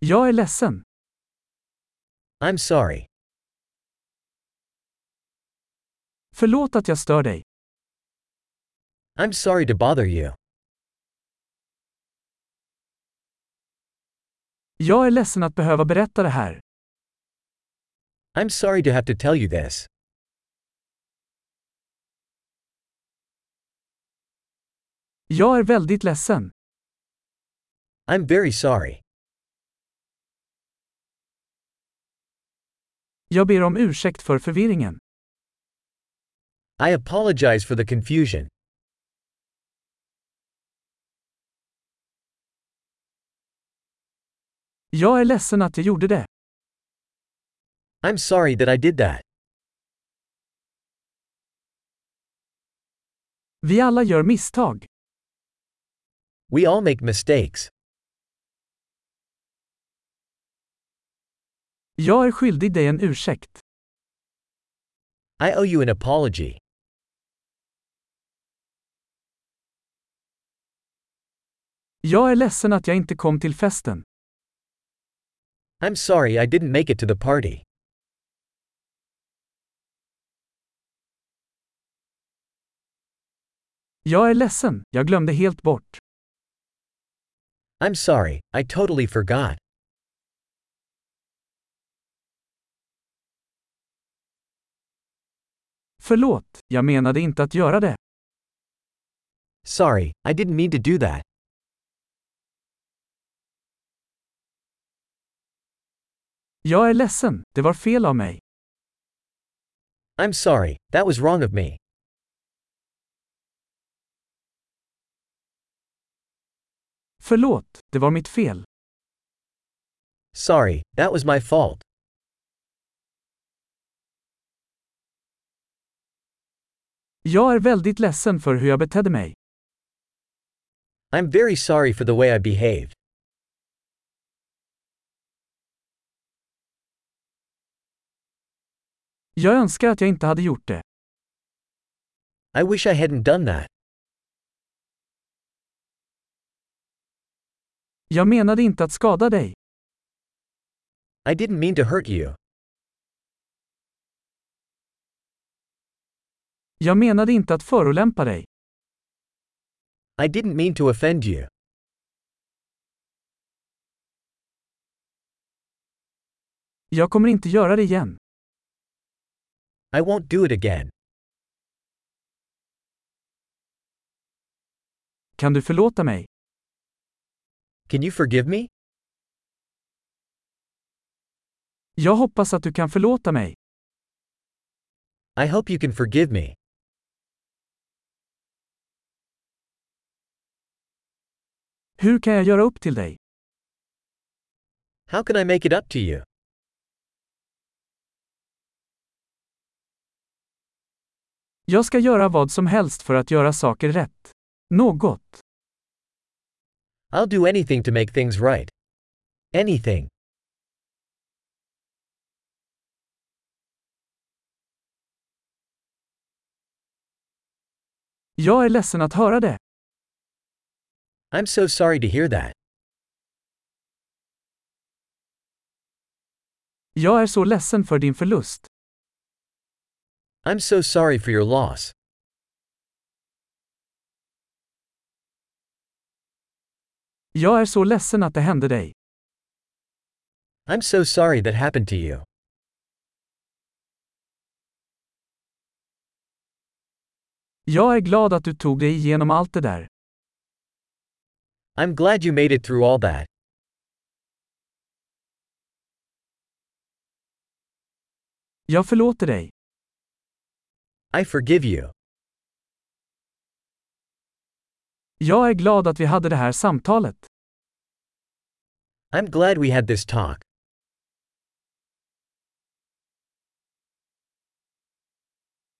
Jag är ledsen. I'm sorry. Förlåt att jag stör dig. I'm sorry to bother you. Jag är ledsen att behöva berätta det här. I'm sorry to have to tell you this. Jag är väldigt ledsen. I'm very sorry. Jag ber om ursäkt för förvirringen. I apologize for the confusion. Jag är ledsen att jag gjorde det. I'm sorry that I did that. Vi alla gör misstag. We all make mistakes. Jag är skyldig dig en ursäkt. I owe you an apology. Jag är ledsen att jag inte kom till festen. I'm sorry I didn't make it to the party. Jag är ledsen, jag glömde helt bort. I'm sorry, I totally forgot. Förlåt, jag menade inte att göra det. Sorry, I didn't mean to do that. Jag är ledsen, det var fel av mig. I'm sorry, that was wrong of me. Förlåt, det var mitt fel. Sorry, that was my fault. Jag är väldigt ledsen för hur jag betedde mig. I'm very sorry for the way I behaved. Jag önskar att jag inte hade gjort det. I wish I hadn't done that. Jag menade inte att skada dig. I didn't mean to hurt you. Jag menade inte att förolämpa dig. I didn't mean to offend you. Jag kommer inte göra det igen. I won't do it again. Kan du förlåta mig? Can you forgive me? Jag hoppas att du kan förlåta mig. I hope you can forgive me. Hur kan jag göra upp till dig? How can I make it up to you? Jag ska göra vad som helst för att göra saker rätt. Något. I'll do anything to make things right. Anything. Jag är ledsen att höra det. I'm so sorry to hear that. Jag är så ledsen för din förlust. I'm so sorry for your loss. Jag är så ledsen att det hände dig. I'm so sorry that happened to you. Jag är glad att du tog dig igenom allt det där. I'm glad you made it through all that. Jag förlåter dig. I forgive you. Jag är glad att vi hade det här samtalet. I'm glad we had this talk.